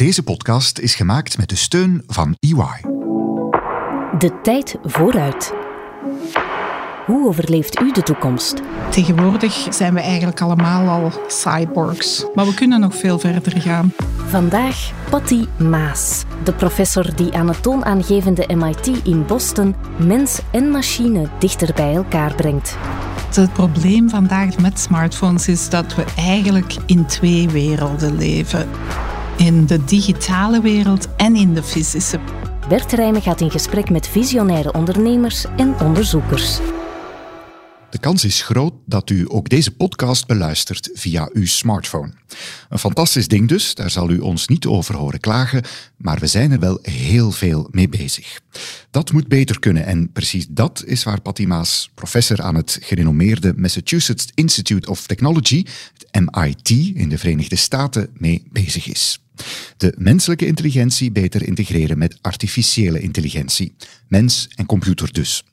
Deze podcast is gemaakt met de steun van EY. De tijd vooruit. Hoe overleeft u de toekomst? Tegenwoordig zijn we eigenlijk allemaal al cyborgs, maar we kunnen nog veel verder gaan. Vandaag Patty Maas, de professor die aan het toonaangevende MIT in Boston mens en machine dichter bij elkaar brengt. Het probleem vandaag met smartphones is dat we eigenlijk in twee werelden leven. In de digitale wereld en in de fysische. Bert Rijmen gaat in gesprek met visionaire ondernemers en onderzoekers. De kans is groot dat u ook deze podcast beluistert via uw smartphone. Een fantastisch ding dus, daar zal u ons niet over horen klagen, maar we zijn er wel heel veel mee bezig. Dat moet beter kunnen en precies dat is waar Patty Maas, professor aan het gerenommeerde Massachusetts Institute of Technology, het MIT in de Verenigde Staten, mee bezig is. De menselijke intelligentie beter integreren met artificiële intelligentie. Mens en computer dus.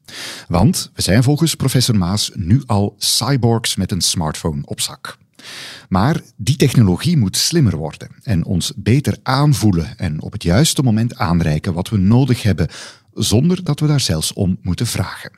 Want we zijn volgens professor Maas nu al cyborgs met een smartphone op zak. Maar die technologie moet slimmer worden en ons beter aanvoelen en op het juiste moment aanreiken wat we nodig hebben, zonder dat we daar zelfs om moeten vragen.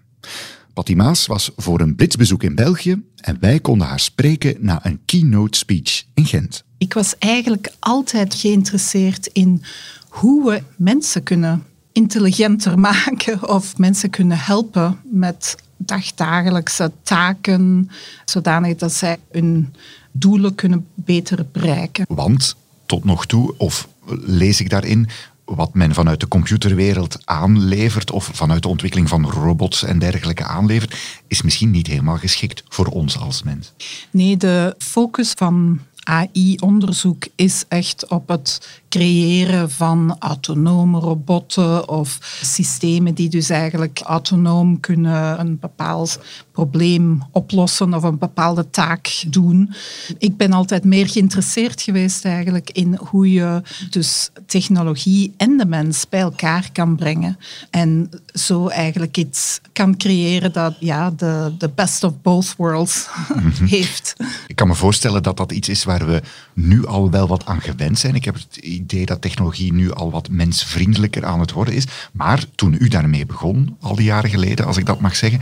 Patty Maas was voor een blitsbezoek in België en wij konden haar spreken na een keynote speech in Gent. Ik was eigenlijk altijd geïnteresseerd in hoe we mensen kunnen intelligenter maken of mensen kunnen helpen met dagdagelijkse taken, zodanig dat zij hun doelen kunnen beter bereiken. Want tot nog toe, of lees ik daarin, wat men vanuit de computerwereld aanlevert of vanuit de ontwikkeling van robots en dergelijke aanlevert, is misschien niet helemaal geschikt voor ons als mens. Nee, de focus van AI-onderzoek is echt op het creëren van autonome robotten of systemen die dus eigenlijk autonoom kunnen een bepaald probleem oplossen of een bepaalde taak doen. Ik ben altijd meer geïnteresseerd geweest eigenlijk in hoe je dus technologie en de mens bij elkaar kan brengen en zo eigenlijk iets kan creëren dat ja, de, de best of both worlds heeft. Ik kan me voorstellen dat dat iets is waar we nu al wel wat aan gewend zijn. Ik heb het idee dat technologie nu al wat mensvriendelijker aan het worden is. Maar toen u daarmee begon, al die jaren geleden, als ik dat mag zeggen,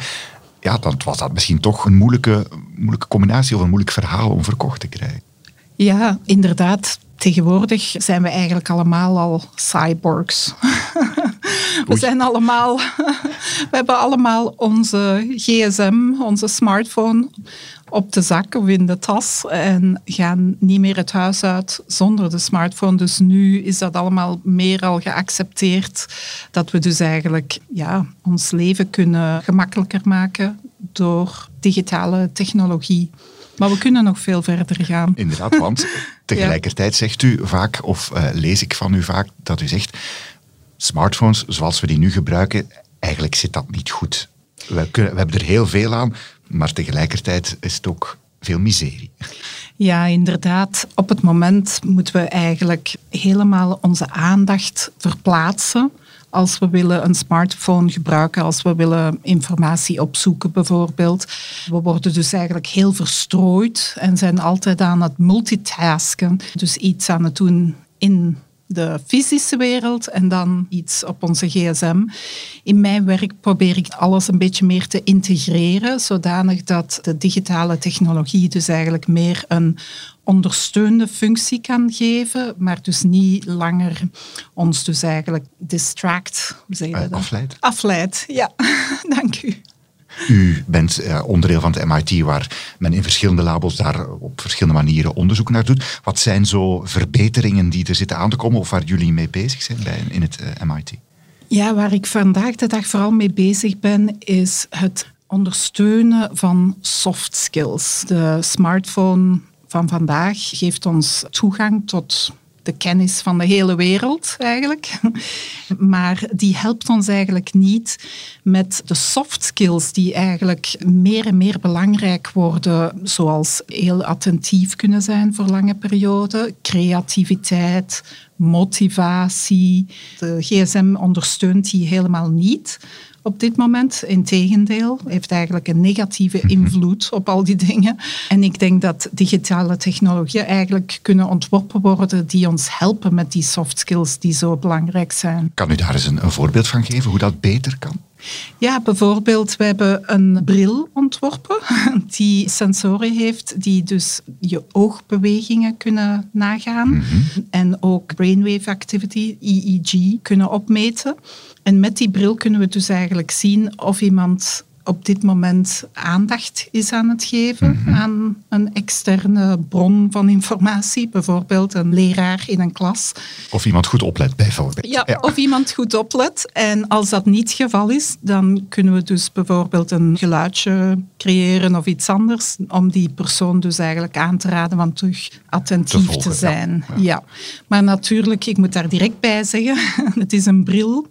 ja, dan was dat misschien toch een moeilijke, moeilijke combinatie of een moeilijk verhaal om verkocht te krijgen. Ja, inderdaad. Tegenwoordig zijn we eigenlijk allemaal al cyborgs. we zijn allemaal, we hebben allemaal onze gsm, onze smartphone op de zak of in de tas en gaan niet meer het huis uit zonder de smartphone. Dus nu is dat allemaal meer al geaccepteerd dat we dus eigenlijk ja, ons leven kunnen gemakkelijker maken door digitale technologie. Maar we kunnen nog veel verder gaan. Inderdaad, want tegelijkertijd zegt u vaak, of uh, lees ik van u vaak, dat u zegt, smartphones zoals we die nu gebruiken, eigenlijk zit dat niet goed. We, kunnen, we hebben er heel veel aan, maar tegelijkertijd is het ook veel miserie. Ja, inderdaad. Op het moment moeten we eigenlijk helemaal onze aandacht verplaatsen als we willen een smartphone gebruiken, als we willen informatie opzoeken bijvoorbeeld. We worden dus eigenlijk heel verstrooid en zijn altijd aan het multitasken. Dus iets aan het doen in de fysische wereld en dan iets op onze gsm. In mijn werk probeer ik alles een beetje meer te integreren, zodanig dat de digitale technologie dus eigenlijk meer een ondersteunende functie kan geven, maar dus niet langer ons dus eigenlijk distract. Hoe uh, afleidt. Afleidt, ja. Dank u. U bent uh, onderdeel van het MIT, waar men in verschillende labos daar op verschillende manieren onderzoek naar doet. Wat zijn zo verbeteringen die er zitten aan te komen of waar jullie mee bezig zijn bij, in het uh, eh, MIT? Ja, waar ik vandaag de dag vooral mee bezig ben, is het ondersteunen van soft skills. De smartphone van vandaag geeft ons toegang tot de kennis van de hele wereld eigenlijk. Maar die helpt ons eigenlijk niet met de soft skills die eigenlijk meer en meer belangrijk worden, zoals heel attentief kunnen zijn voor lange perioden, creativiteit, motivatie. De gsm ondersteunt die helemaal niet op dit moment. Integendeel, heeft eigenlijk een negatieve mhm. invloed op al die dingen. En ik denk dat digitale technologieën eigenlijk kunnen ontworpen worden die ons helpen met die soft skills die zo belangrijk zijn. Kan u daar eens een, een voorbeeld van geven hoe dat beter kan? Ja, bijvoorbeeld, we hebben een bril ontworpen die sensoren heeft die dus je oogbewegingen kunnen nagaan mhm. en ook brainwave activity, EEG, kunnen opmeten. En met die bril kunnen we dus eigenlijk zien of iemand op dit moment aandacht is aan het geven mhm. aan een externe bron van informatie, bijvoorbeeld een leraar in een klas. Of iemand goed oplet, bijvoorbeeld. Ja, ja, of iemand goed oplet. En als dat niet het geval is, dan kunnen we dus bijvoorbeeld een geluidje creëren of iets anders, om die persoon dus eigenlijk aan te raden van terug attentief te, zijn. Ja. ja. Maar natuurlijk, ik moet daar direct bij zeggen, het is een bril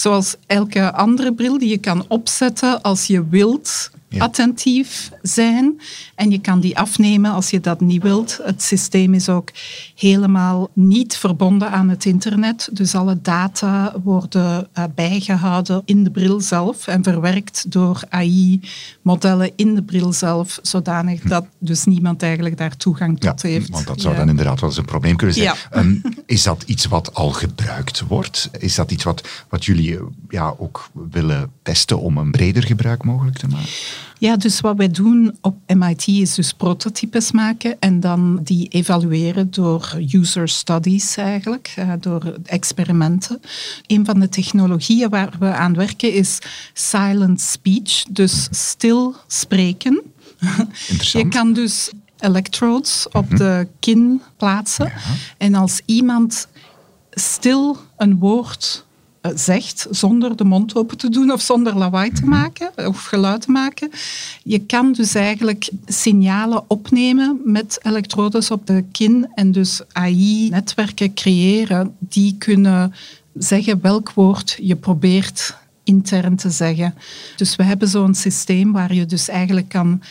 zoals elke andere bril die je kan opzetten als je wilt attentief zijn. En je kan die afnemen als je dat niet wilt. Het systeem is ook helemaal niet verbonden aan het internet. Dus alle data worden uh, bijgehouden in de bril zelf en verwerkt door AI-modellen in de bril zelf, zodanig hm. dat dus niemand eigenlijk daar toegang tot heeft. Want dat zou dan inderdaad wel eens een probleem kunnen zijn. Um, is dat iets wat al gebruikt wordt? Is dat iets wat, wat jullie ja, ook willen testen om een breder gebruik mogelijk te maken? Ja, dus wat wij doen op MIT is dus prototypes maken en dan die evalueren door user studies eigenlijk, eh, door experimenten. Een van de technologieën waar we aan werken is silent speech, dus stil spreken. Je kan dus electrodes op mhm. de kin plaatsen en als iemand stil een woord zegt zonder de mond open te doen of zonder lawaai te maken of geluid te maken. Je kan dus eigenlijk signalen opnemen met elektrodes op de kin en dus AI-netwerken creëren die kunnen zeggen welk woord je probeert intern te zeggen. Dus we hebben zo'n systeem waar je dus eigenlijk kan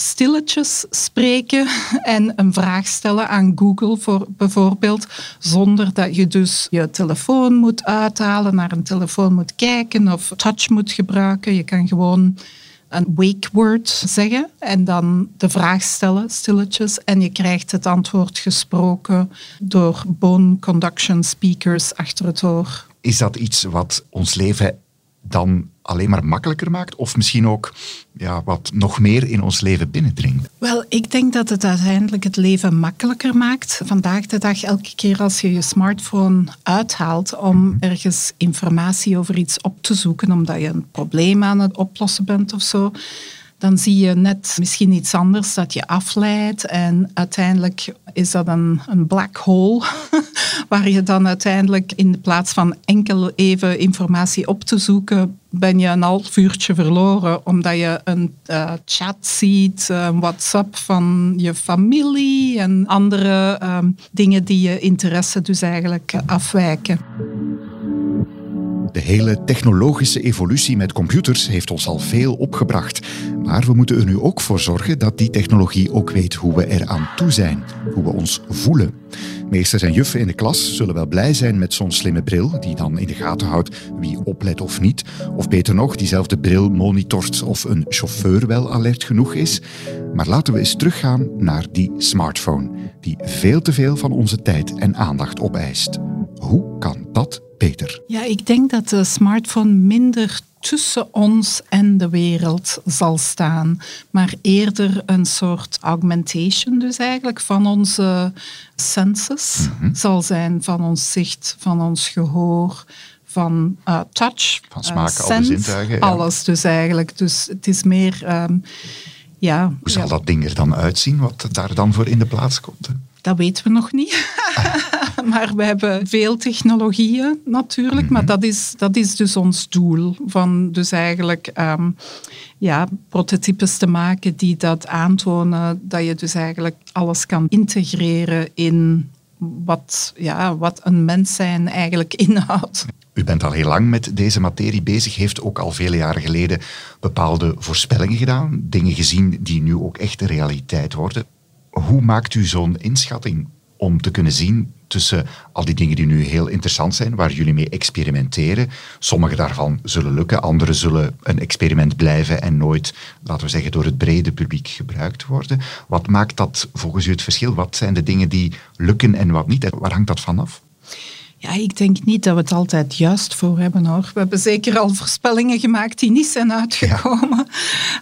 stilletjes spreken en een vraag stellen aan Google voor bijvoorbeeld, zonder dat je dus je telefoon moet uithalen, naar een telefoon moet kijken of touch moet gebruiken. Je kan gewoon een wake word zeggen en dan de vraag stellen, stilletjes, en je krijgt het antwoord gesproken door bone conduction speakers achter het oor. Is dat iets wat ons leven dan alleen maar makkelijker maakt? Of misschien ook ja, wat nog meer in ons leven binnendringt? Wel, ik denk dat het uiteindelijk het leven makkelijker maakt. Vandaag de dag, elke keer als je je smartphone uithaalt om mhm. ergens informatie over iets op te zoeken, omdat je een probleem aan het oplossen bent of zo, dan zie je net misschien iets anders dat je afleidt. En uiteindelijk is dat een, een black hole, waar je dan uiteindelijk in plaats van enkel even informatie op te zoeken, ben je een half uurtje verloren, omdat je een uh, chat ziet, een WhatsApp van je familie en andere um, dingen die je interesse dus eigenlijk afwijken. De hele technologische evolutie met computers heeft ons al veel opgebracht. Maar we moeten er nu ook voor zorgen dat die technologie ook weet hoe we eraan toe zijn, hoe we ons voelen. Meesters en juffen in de klas zullen wel blij zijn met zo'n slimme bril, die dan in de gaten houdt wie oplet of niet. Of beter nog, diezelfde bril monitort of een chauffeur wel alert genoeg is. Maar laten we eens teruggaan naar die smartphone, die veel te veel van onze tijd en aandacht opeist. Hoe kan dat beter? Ja, ik denk dat de smartphone minder tussen ons en de wereld zal staan, maar eerder een soort augmentation dus eigenlijk van onze senses mhm. zal zijn, van ons zicht, van ons gehoor, van uh, touch, van smaak, uh, alle zintuigen. Alles dus eigenlijk. Dus het is meer... Ehm, ja, Hoe zal dat ding er dan uitzien, wat daar dan voor in de plaats komt? Dat weten we nog niet. maar we hebben veel technologieën natuurlijk. Maar mhm. dat is, dat is dus ons doel. Van dus eigenlijk um, ja, prototypes te maken die dat aantonen. Dat je dus eigenlijk alles kan integreren in wat, ja, wat een mens zijn eigenlijk inhoudt. U bent al heel lang met deze materie bezig, heeft ook al vele jaren geleden bepaalde voorspellingen gedaan, dingen gezien die nu ook echt de realiteit worden. Hoe maakt u zo'n inschatting om te kunnen zien tussen al die dingen die nu heel interessant zijn, waar jullie mee experimenteren. Sommige daarvan zullen lukken, andere zullen een experiment blijven en nooit, laten we zeggen, door het brede publiek gebruikt worden. Wat maakt dat volgens u het verschil? Wat zijn de dingen die lukken en wat niet? Waar hangt dat vanaf? Ja, ik denk niet dat we het altijd juist voor hebben hoor. We hebben zeker al voorspellingen gemaakt die niet zijn uitgekomen.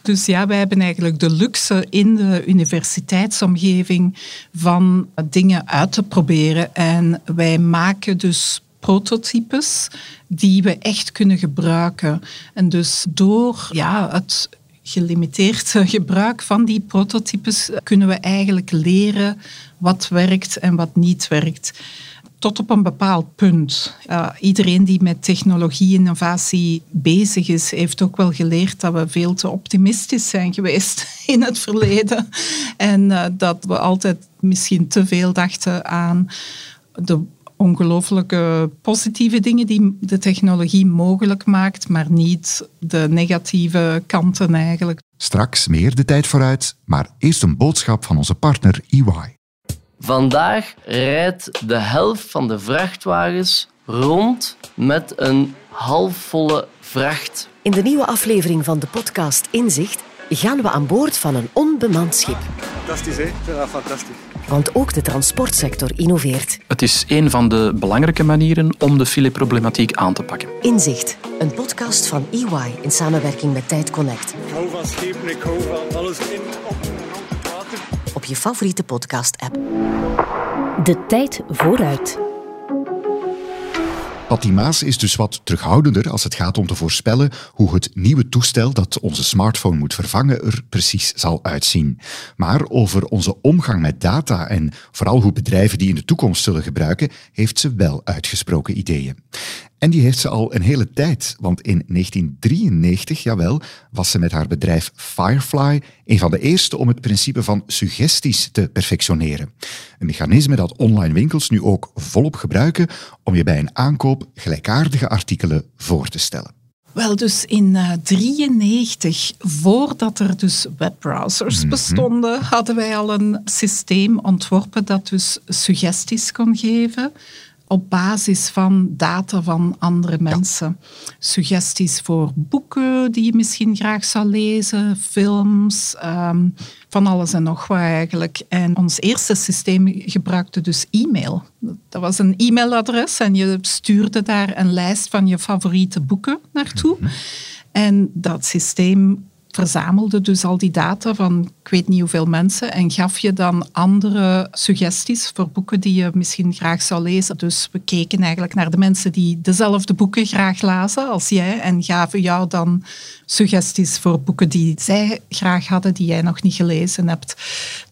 Dus ja, wij hebben eigenlijk de luxe in de universiteitsomgeving van dingen uit te proberen. En wij maken dus prototypes die we echt kunnen gebruiken. En dus door ja, het gelimiteerd gebruik van die prototypes kunnen we eigenlijk leren wat werkt en wat niet werkt tot op een bepaald punt. iedereen die met technologie-innovatie bezig is, heeft ook wel geleerd dat we veel te optimistisch zijn geweest in het verleden. En uh, dat we altijd misschien te veel dachten aan de ongelooflijke positieve dingen die de technologie mogelijk maakt, maar niet de negatieve kanten eigenlijk. Straks meer de tijd vooruit, maar eerst een boodschap van onze partner EY. Vandaag rijdt de helft van de vrachtwagens rond met een halfvolle vracht. In de nieuwe aflevering van de podcast Inzicht gaan we aan boord van een onbemand schip. Fantastisch, hè? Ja, fantastisch. Want ook de transportsector innoveert. Het is een van de belangrijke manieren om de fileproblematiek aan te pakken. Inzicht, een podcast van EY in samenwerking met Tijd Connect. Ik hou van schepen, ik hou van alles in, op op je favoriete podcast-app. De tijd vooruit. Patty Maas is dus wat terughoudender als het gaat om te voorspellen hoe het nieuwe toestel dat onze smartphone moet vervangen er precies zal uitzien. Maar over onze omgang met data en vooral hoe bedrijven die in de toekomst zullen gebruiken, heeft ze wel uitgesproken ideeën. En die heeft ze al een hele tijd, want in 1993, jawel, was ze met haar bedrijf Firefly een van de eerste om het principe van suggesties te perfectioneren. Een mechanisme dat online winkels nu ook volop gebruiken om je bij een aankoop gelijkaardige artikelen voor te stellen. Wel, dus in 1993, uh, voordat er dus webbrowsers mhm. bestonden, hadden wij al een systeem ontworpen dat dus suggesties kon geven op basis van data van andere mensen. Suggesties voor boeken die je misschien graag zou lezen, films, ehm, van alles en nog wat eigenlijk. En ons eerste systeem gebruikte dus e-mail. Dat was een e-mailadres en je stuurde daar een lijst van je favoriete boeken naartoe. Mhm. En dat systeem verzamelde dus al die data van ik weet niet hoeveel mensen en gaf je dan andere suggesties voor boeken die je misschien graag zou lezen. Dus we keken eigenlijk naar de mensen die dezelfde boeken graag lazen als jij en gaven jou dan suggesties voor boeken die zij graag hadden, die jij nog niet gelezen hebt.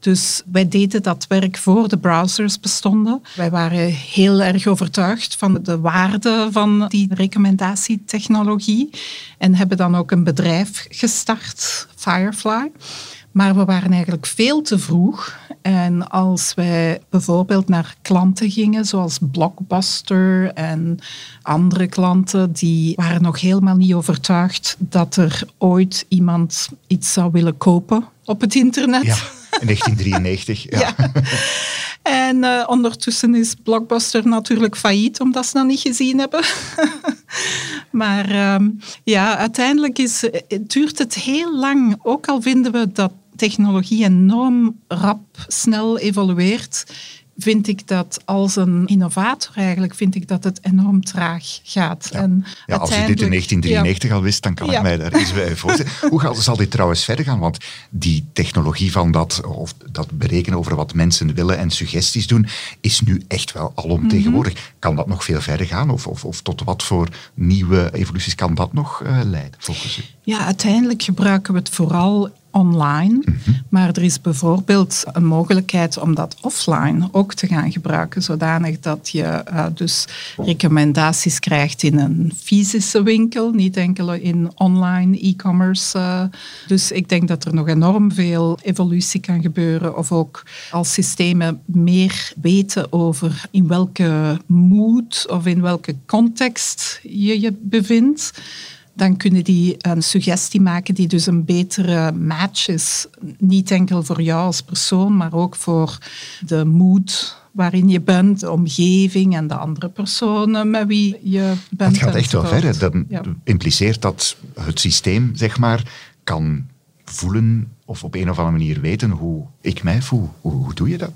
Dus wij deden dat werk voor de browsers bestonden. Wij waren heel erg overtuigd van de waarde van die recommendatietechnologie en hebben dan ook een bedrijf gestart, Firefly. Maar we waren eigenlijk veel te vroeg. En als wij bijvoorbeeld naar klanten gingen, zoals Blockbuster en andere klanten, die waren nog helemaal niet overtuigd dat er ooit iemand iets zou willen kopen op het internet. Ja, in 1993. ja. En uh, ondertussen is Blockbuster natuurlijk failliet, omdat ze dat niet gezien hebben. maar uh, ja, uiteindelijk is, duurt het heel lang, ook al vinden we dat technologie enorm rap, snel evolueert, vind ik dat als een innovator eigenlijk, vind ik dat het enorm traag gaat. Ja. En ja, als je dit in 1993 al wist, dan kan ik mij daar iets bij voorstellen. Hoe zal dit trouwens verder gaan? Want die technologie van dat, of dat berekenen over wat mensen willen en suggesties doen, is nu echt wel alomtegenwoordig. Mm Kan dat nog veel verder gaan? Of, of, of, tot wat voor nieuwe evoluties kan dat nog uh, leiden, volgens u? Ja, uiteindelijk gebruiken we het vooral online. Maar er is bijvoorbeeld een mogelijkheid om dat offline ook te gaan gebruiken, zodanig dat je uh, dus recommendaties krijgt in een fysische winkel, niet enkel in online e-commerce. Uh, dus ik denk dat er nog enorm veel evolutie kan gebeuren, of ook als systemen meer weten over in welke mood of in welke context je je bevindt dan kunnen die een suggestie maken die dus een betere match is. Niet enkel voor jou als persoon, maar ook voor de mood waarin je bent, de omgeving en de andere personen met wie je bent. Dat gaat echt wel enzovoort. ver. hè. Dat Ja. impliceert dat het systeem, zeg maar, kan voelen of op een of andere manier weten hoe ik mij voel. Hoe, hoe doe je dat?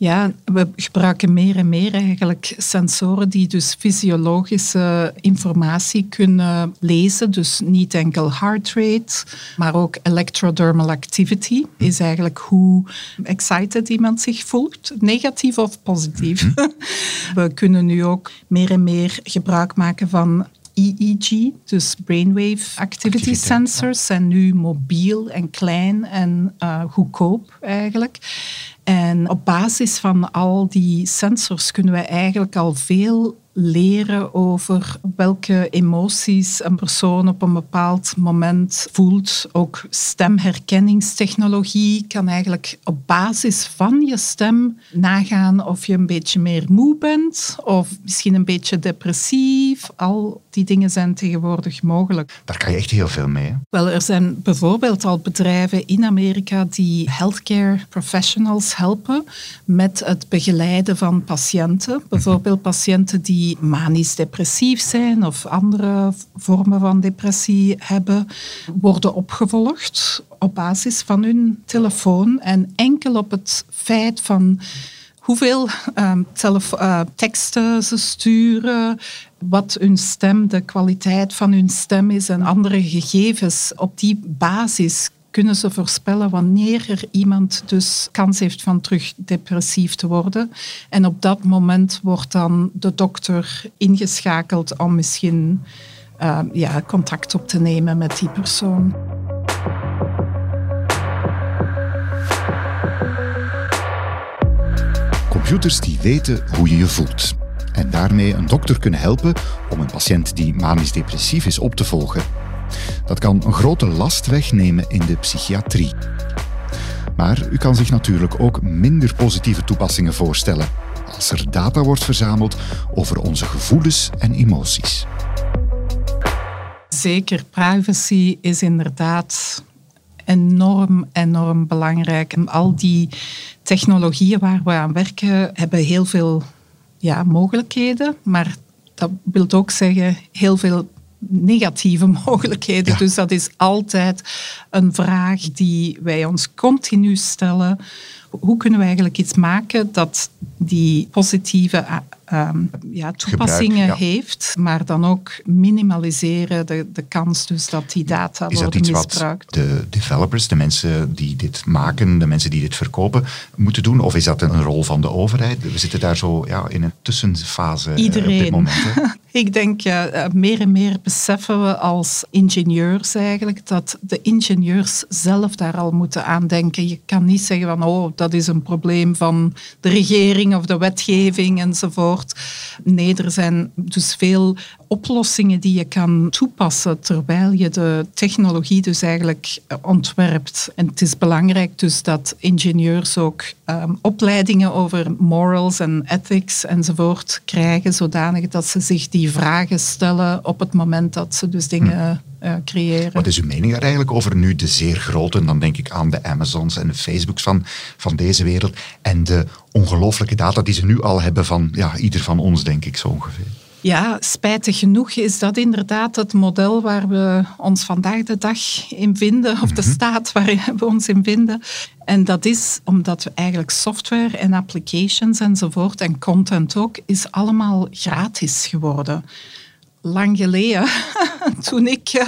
Ja, we gebruiken meer en meer eigenlijk sensoren die dus fysiologische informatie kunnen lezen. Dus niet enkel heart rate, maar ook electrodermal activity is eigenlijk hoe excited iemand zich voelt, negatief of positief. We kunnen nu ook meer en meer gebruik maken van EEG, dus brainwave activity sensors, zijn nu mobiel en klein en eh, goedkoop eigenlijk. En op basis van al die sensors kunnen we eigenlijk al veel leren over welke emoties een persoon op een bepaald moment voelt. Ook stemherkenningstechnologie kan eigenlijk op basis van je stem nagaan of je een beetje meer moe bent of misschien een beetje depressief. Al die dingen zijn tegenwoordig mogelijk. Daar kan je echt heel veel mee. Hè? Wel, er zijn bijvoorbeeld al bedrijven in Amerika die healthcare professionals helpen met het begeleiden van patiënten. Bijvoorbeeld patiënten die manisch-depressief zijn of andere vormen van depressie hebben, worden opgevolgd op basis van hun telefoon en enkel op het feit van hoeveel ehm, eh, teksten ze sturen, wat hun stem, de kwaliteit van hun stem is en andere gegevens. Op die basis kunnen ze voorspellen wanneer er iemand dus kans heeft van terug depressief te worden. En op dat moment wordt dan de dokter ingeschakeld om misschien ehm, ja, contact op te nemen met die persoon. Computers die weten hoe je je voelt. En daarmee een dokter kunnen helpen om een patiënt die manisch depressief is op te volgen. Dat kan een grote last wegnemen in de psychiatrie. Maar u kan zich natuurlijk ook minder positieve toepassingen voorstellen als er data wordt verzameld over onze gevoelens en emoties. Zeker, privacy is inderdaad enorm, enorm belangrijk. En al die technologieën waar we aan werken hebben heel veel ja, mogelijkheden, maar dat wil ook zeggen heel veel negatieve mogelijkheden. Ja. Dus dat is altijd een vraag die wij ons continu stellen. Hoe kunnen we eigenlijk iets maken dat die positieve eh, ehm, ja, toepassingen ja. heeft, maar dan ook minimaliseren de, de kans dus dat die data Is dat iets wat misbruikt. de developers, de mensen die dit maken, de mensen die dit verkopen, moeten doen? Of is dat een rol van de overheid? We zitten daar zo ja, in een tussenfase eh, op dit moment. hè? Ik denk eh, meer en meer beseffen we als ingenieurs eigenlijk dat de ingenieurs zelf daar al moeten aan denken. Je kan niet zeggen van oh, dat is een probleem van de regering of de wetgeving enzovoort. Nee, er zijn dus veel oplossingen die je kan toepassen terwijl je de technologie dus eigenlijk ontwerpt. En het is belangrijk dus dat ingenieurs ook ehm, opleidingen over morals en ethics enzovoort krijgen, zodanig dat ze zich die vragen stellen op het moment dat ze dus dingen eh, creëren. Wat is uw mening daar eigenlijk over nu de zeer grote, en dan denk ik aan de Amazons en de Facebooks van, van deze wereld, en de ongelooflijke data die ze nu al hebben van ja, ieder van ons, denk ik zo ongeveer. Ja, spijtig genoeg is dat inderdaad het model waar we ons vandaag de dag in vinden, of de staat waar we ons in vinden. En dat is omdat we eigenlijk software en applications enzovoort en content ook, is allemaal gratis geworden. Lang geleden, toen ik eh,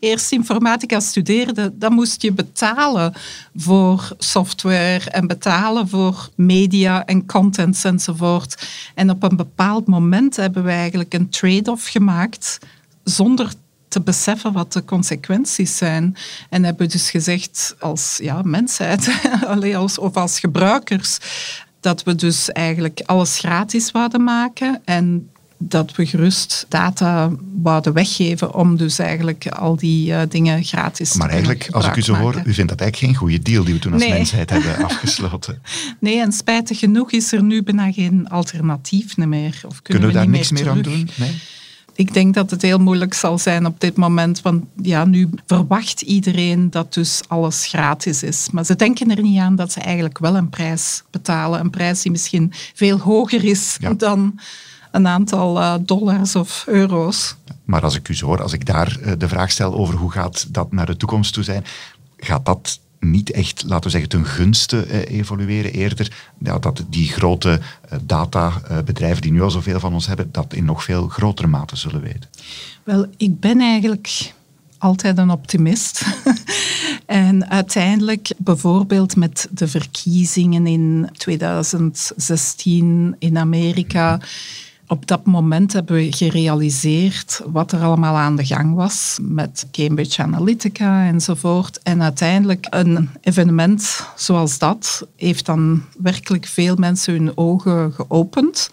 eerst informatica studeerde, dan moest je betalen voor software en betalen voor media en contents enzovoort. En op een bepaald moment hebben we eigenlijk een trade-off gemaakt zonder te beseffen wat de consequenties zijn. En hebben dus gezegd als ja, mensheid als, of als gebruikers dat we dus eigenlijk alles gratis wouden maken en dat we gerust data wouden weggeven om dus eigenlijk al die eh, dingen gratis te Maar eigenlijk, als ik u zo hoor, u vindt dat eigenlijk geen goede deal die we toen als Nee. mensheid hebben afgesloten. Nee, en spijtig genoeg is er nu bijna geen alternatief meer. Of kunnen, Kunnen we daar niks meer aan doen? Nee? Ik denk dat het heel moeilijk zal zijn op dit moment, want ja, nu verwacht iedereen dat dus alles gratis is. Maar ze denken er niet aan dat ze eigenlijk wel een prijs betalen. Een prijs die misschien veel hoger is dan een aantal uh, dollars of euro's. Maar als ik u zo hoor, als ik daar uh, de vraag stel over hoe gaat dat naar de toekomst toe zijn, gaat dat niet echt, laten we zeggen, ten gunste eh, evolueren. Eerder ja, dat die grote eh, databedrijven die nu al zoveel van ons hebben, dat in nog veel grotere mate zullen weten. Wel, ik ben eigenlijk altijd een optimist. en uiteindelijk, bijvoorbeeld met de verkiezingen in 2016 in Amerika. Op dat moment hebben we gerealiseerd wat er allemaal aan de gang was met Cambridge Analytica enzovoort. En uiteindelijk een evenement zoals dat heeft dan werkelijk veel mensen hun ogen geopend.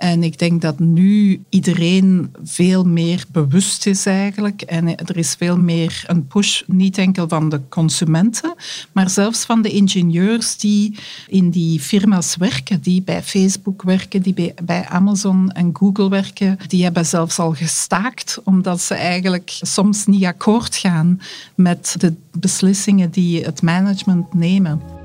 En ik denk dat nu iedereen veel meer bewust is eigenlijk. En er is veel meer een push, niet enkel van de consumenten, maar zelfs van de ingenieurs die in die firma's werken, die bij Facebook werken, die bij Amazon en Google werken. Die hebben zelfs al gestaakt, omdat ze eigenlijk soms niet akkoord gaan met de beslissingen die het management nemen.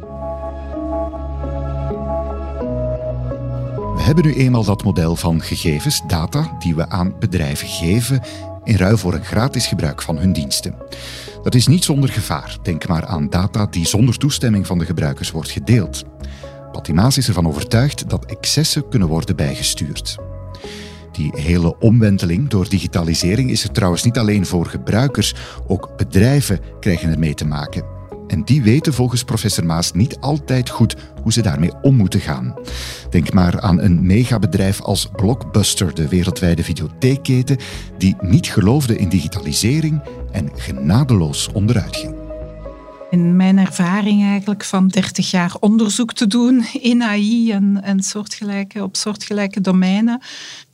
Hebben nu eenmaal dat model van gegevens, data, die we aan bedrijven geven in ruil voor een gratis gebruik van hun diensten. Dat is niet zonder gevaar. Denk maar aan data die zonder toestemming van de gebruikers wordt gedeeld. Patimaas is ervan overtuigd dat excessen kunnen worden bijgestuurd. Die hele omwenteling door digitalisering is er trouwens niet alleen voor gebruikers, ook bedrijven krijgen er mee te maken. En die weten volgens professor Maas niet altijd goed hoe ze daarmee om moeten gaan. Denk maar aan een megabedrijf als Blockbuster, de wereldwijde videotheekketen, die niet geloofde in digitalisering en genadeloos onderuit ging. In mijn ervaring eigenlijk van 30 jaar onderzoek te doen in AI en, en soortgelijke, op soortgelijke domeinen,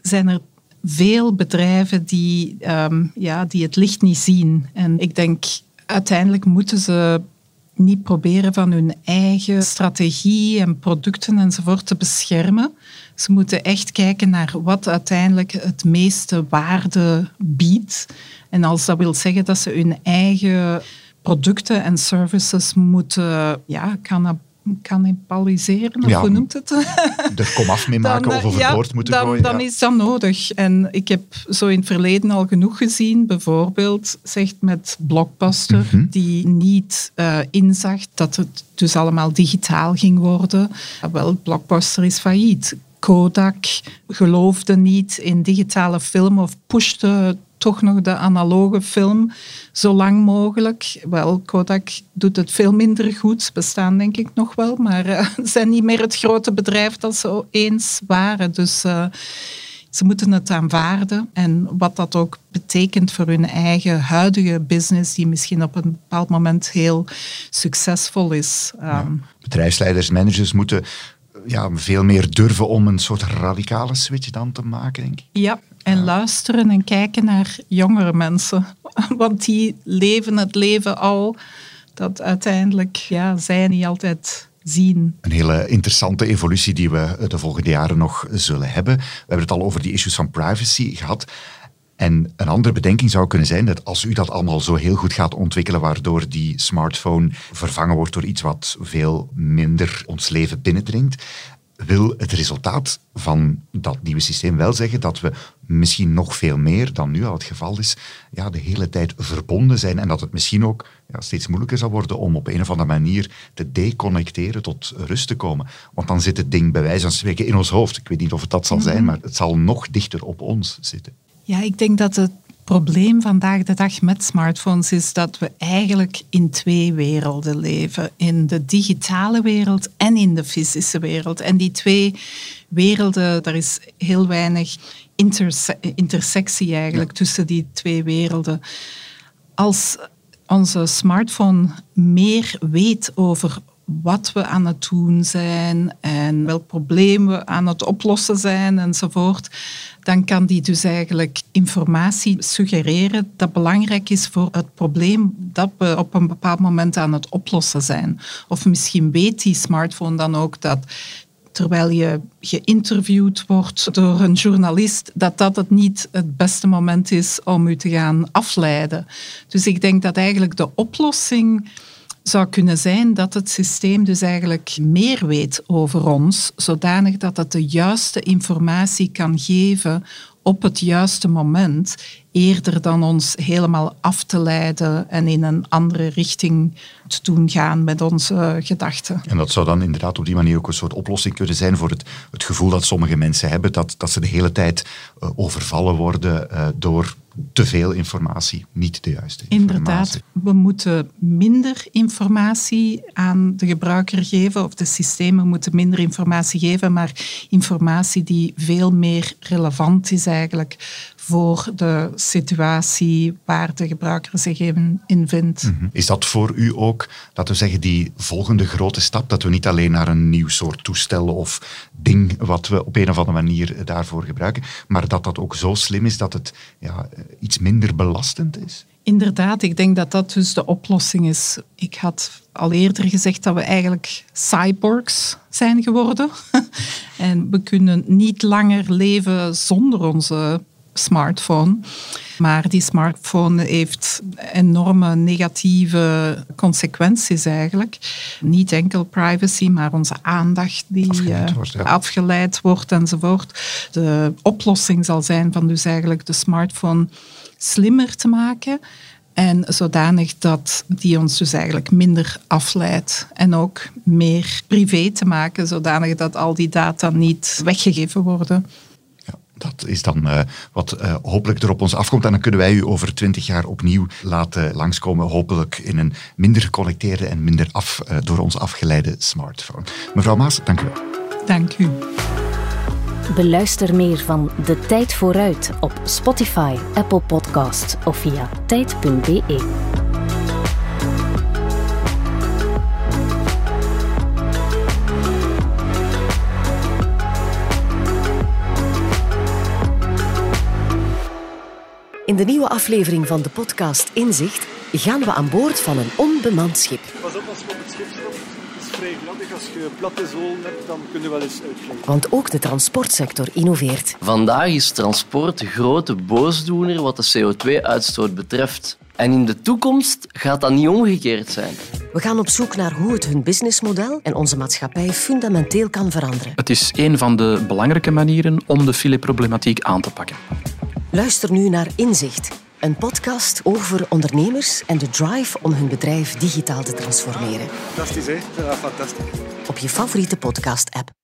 zijn er veel bedrijven die, um, ja, die het licht niet zien. En ik denk uiteindelijk moeten ze niet proberen van hun eigen strategie en producten enzovoort te beschermen. Ze moeten echt kijken naar wat uiteindelijk het meeste waarde biedt. En als dat wil zeggen dat ze hun eigen producten en services moeten ja, cannibaliseren, of hoe noemt het? Er kom af mee maken of overboord ja, moeten dan, gooien. Dan is dat nodig. En ik heb zo in het verleden al genoeg gezien, bijvoorbeeld, zegt met Blockbuster, mhm. die niet uh, inzag dat het dus allemaal digitaal ging worden. Wel, Blockbuster is failliet. Kodak geloofde niet in digitale film of pushte toch nog de analoge film zo lang mogelijk. Wel, Kodak doet het veel minder goed. Ze bestaan denk ik nog wel, maar uh, zijn niet meer het grote bedrijf dat ze eens waren. Dus uh, ze moeten het aanvaarden. En wat dat ook betekent voor hun eigen huidige business, die misschien op een bepaald moment heel succesvol is. Um, Bedrijfsleiders, managers moeten ja, veel meer durven om een soort radicale switch dan te maken, denk ik. Ja, en luisteren en kijken naar jongere mensen. Want die leven het leven al dat uiteindelijk ja, zij niet altijd zien. Een hele interessante evolutie die we de volgende jaren nog zullen hebben. We hebben het al over die issues van privacy gehad. En een andere bedenking zou kunnen zijn dat als u dat allemaal zo heel goed gaat ontwikkelen, waardoor die smartphone vervangen wordt door iets wat veel minder ons leven binnendringt, wil het resultaat van dat nieuwe systeem wel zeggen dat we misschien nog veel meer dan nu al het geval is, ja, de hele tijd verbonden zijn en dat het misschien ook ja, steeds moeilijker zal worden om op een of andere manier te deconnecteren, tot rust te komen. Want dan zit het ding bij wijze van spreken in ons hoofd. Ik weet niet of het dat zal zijn, mhm. maar het zal nog dichter op ons zitten. Ja, ik denk dat het probleem vandaag de dag met smartphones is dat we eigenlijk in twee werelden leven. In de digitale wereld en in de fysische wereld. En die twee werelden, daar is heel weinig intersectie eigenlijk tussen die twee werelden. Als onze smartphone meer weet over wat we aan het doen zijn en welk probleem we aan het oplossen zijn enzovoort, dan kan die dus eigenlijk informatie suggereren dat belangrijk is voor het probleem dat we op een bepaald moment aan het oplossen zijn. Of misschien weet die smartphone dan ook dat terwijl je geïnterviewd wordt door een journalist, dat dat het niet het beste moment is om u te gaan afleiden. Dus ik denk dat eigenlijk de oplossing zou kunnen zijn dat het systeem dus eigenlijk meer weet over ons, zodanig dat het de juiste informatie kan geven op het juiste moment, eerder dan ons helemaal af te leiden en in een andere richting te doen gaan met onze gedachten. En dat zou dan inderdaad op die manier ook een soort oplossing kunnen zijn voor het, het gevoel dat sommige mensen hebben, dat, dat ze de hele tijd uh, overvallen worden uh, door te veel informatie, niet de juiste informatie. Inderdaad, we moeten minder informatie aan de gebruiker geven, of de systemen moeten minder informatie geven, maar informatie die veel meer relevant is eigenlijk voor de situatie waar de gebruiker zich in, in vindt. -hmm. Is dat voor u ook, laten we zeggen, die volgende grote stap, dat we niet alleen naar een nieuw soort toestel of ding wat we op een of andere manier daarvoor gebruiken, maar dat dat ook zo slim is dat het ja, iets minder belastend is? Inderdaad, ik denk dat dat dus de oplossing is. Ik had al eerder gezegd dat we eigenlijk cyborgs zijn geworden. en we kunnen niet langer leven zonder onze smartphone. Maar die smartphone heeft enorme negatieve consequenties eigenlijk. Niet enkel privacy, maar onze aandacht die afgeleid wordt, ja. afgeleid wordt enzovoort. De oplossing zal zijn van dus eigenlijk de smartphone slimmer te maken. En zodanig dat die ons dus eigenlijk minder afleidt. En ook meer privé te maken, zodanig dat al die data niet weggegeven worden. Dat is dan uh, wat uh, hopelijk er op ons afkomt. En dan kunnen wij u over twintig jaar opnieuw laten langskomen. Hopelijk in een minder geconnecteerde en minder af, uh, door ons afgeleide smartphone. Mevrouw Maas, dank u wel. Dank u. Beluister meer van De Tijd Vooruit op Spotify, Apple Podcasts of via tijd.be. In de nieuwe aflevering van de podcast Inzicht gaan we aan boord van een onbemand schip. Pas op als je op het schip stapt. Het is vrij gladdig. Als je platte zolen hebt, dan kun je wel eens uitglijden. Want ook de transportsector innoveert. Vandaag is transport de grote boosdoener wat de CO2-uitstoot betreft. En in de toekomst gaat dat niet omgekeerd zijn. We gaan op zoek naar hoe het hun businessmodel en onze maatschappij fundamenteel kan veranderen. Het is een van de belangrijke manieren om de fileproblematiek aan te pakken. Luister nu naar Inzicht, een podcast over ondernemers en de drive om hun bedrijf digitaal te transformeren. Fantastisch, hè? Ja, fantastisch. Op je favoriete podcast-app.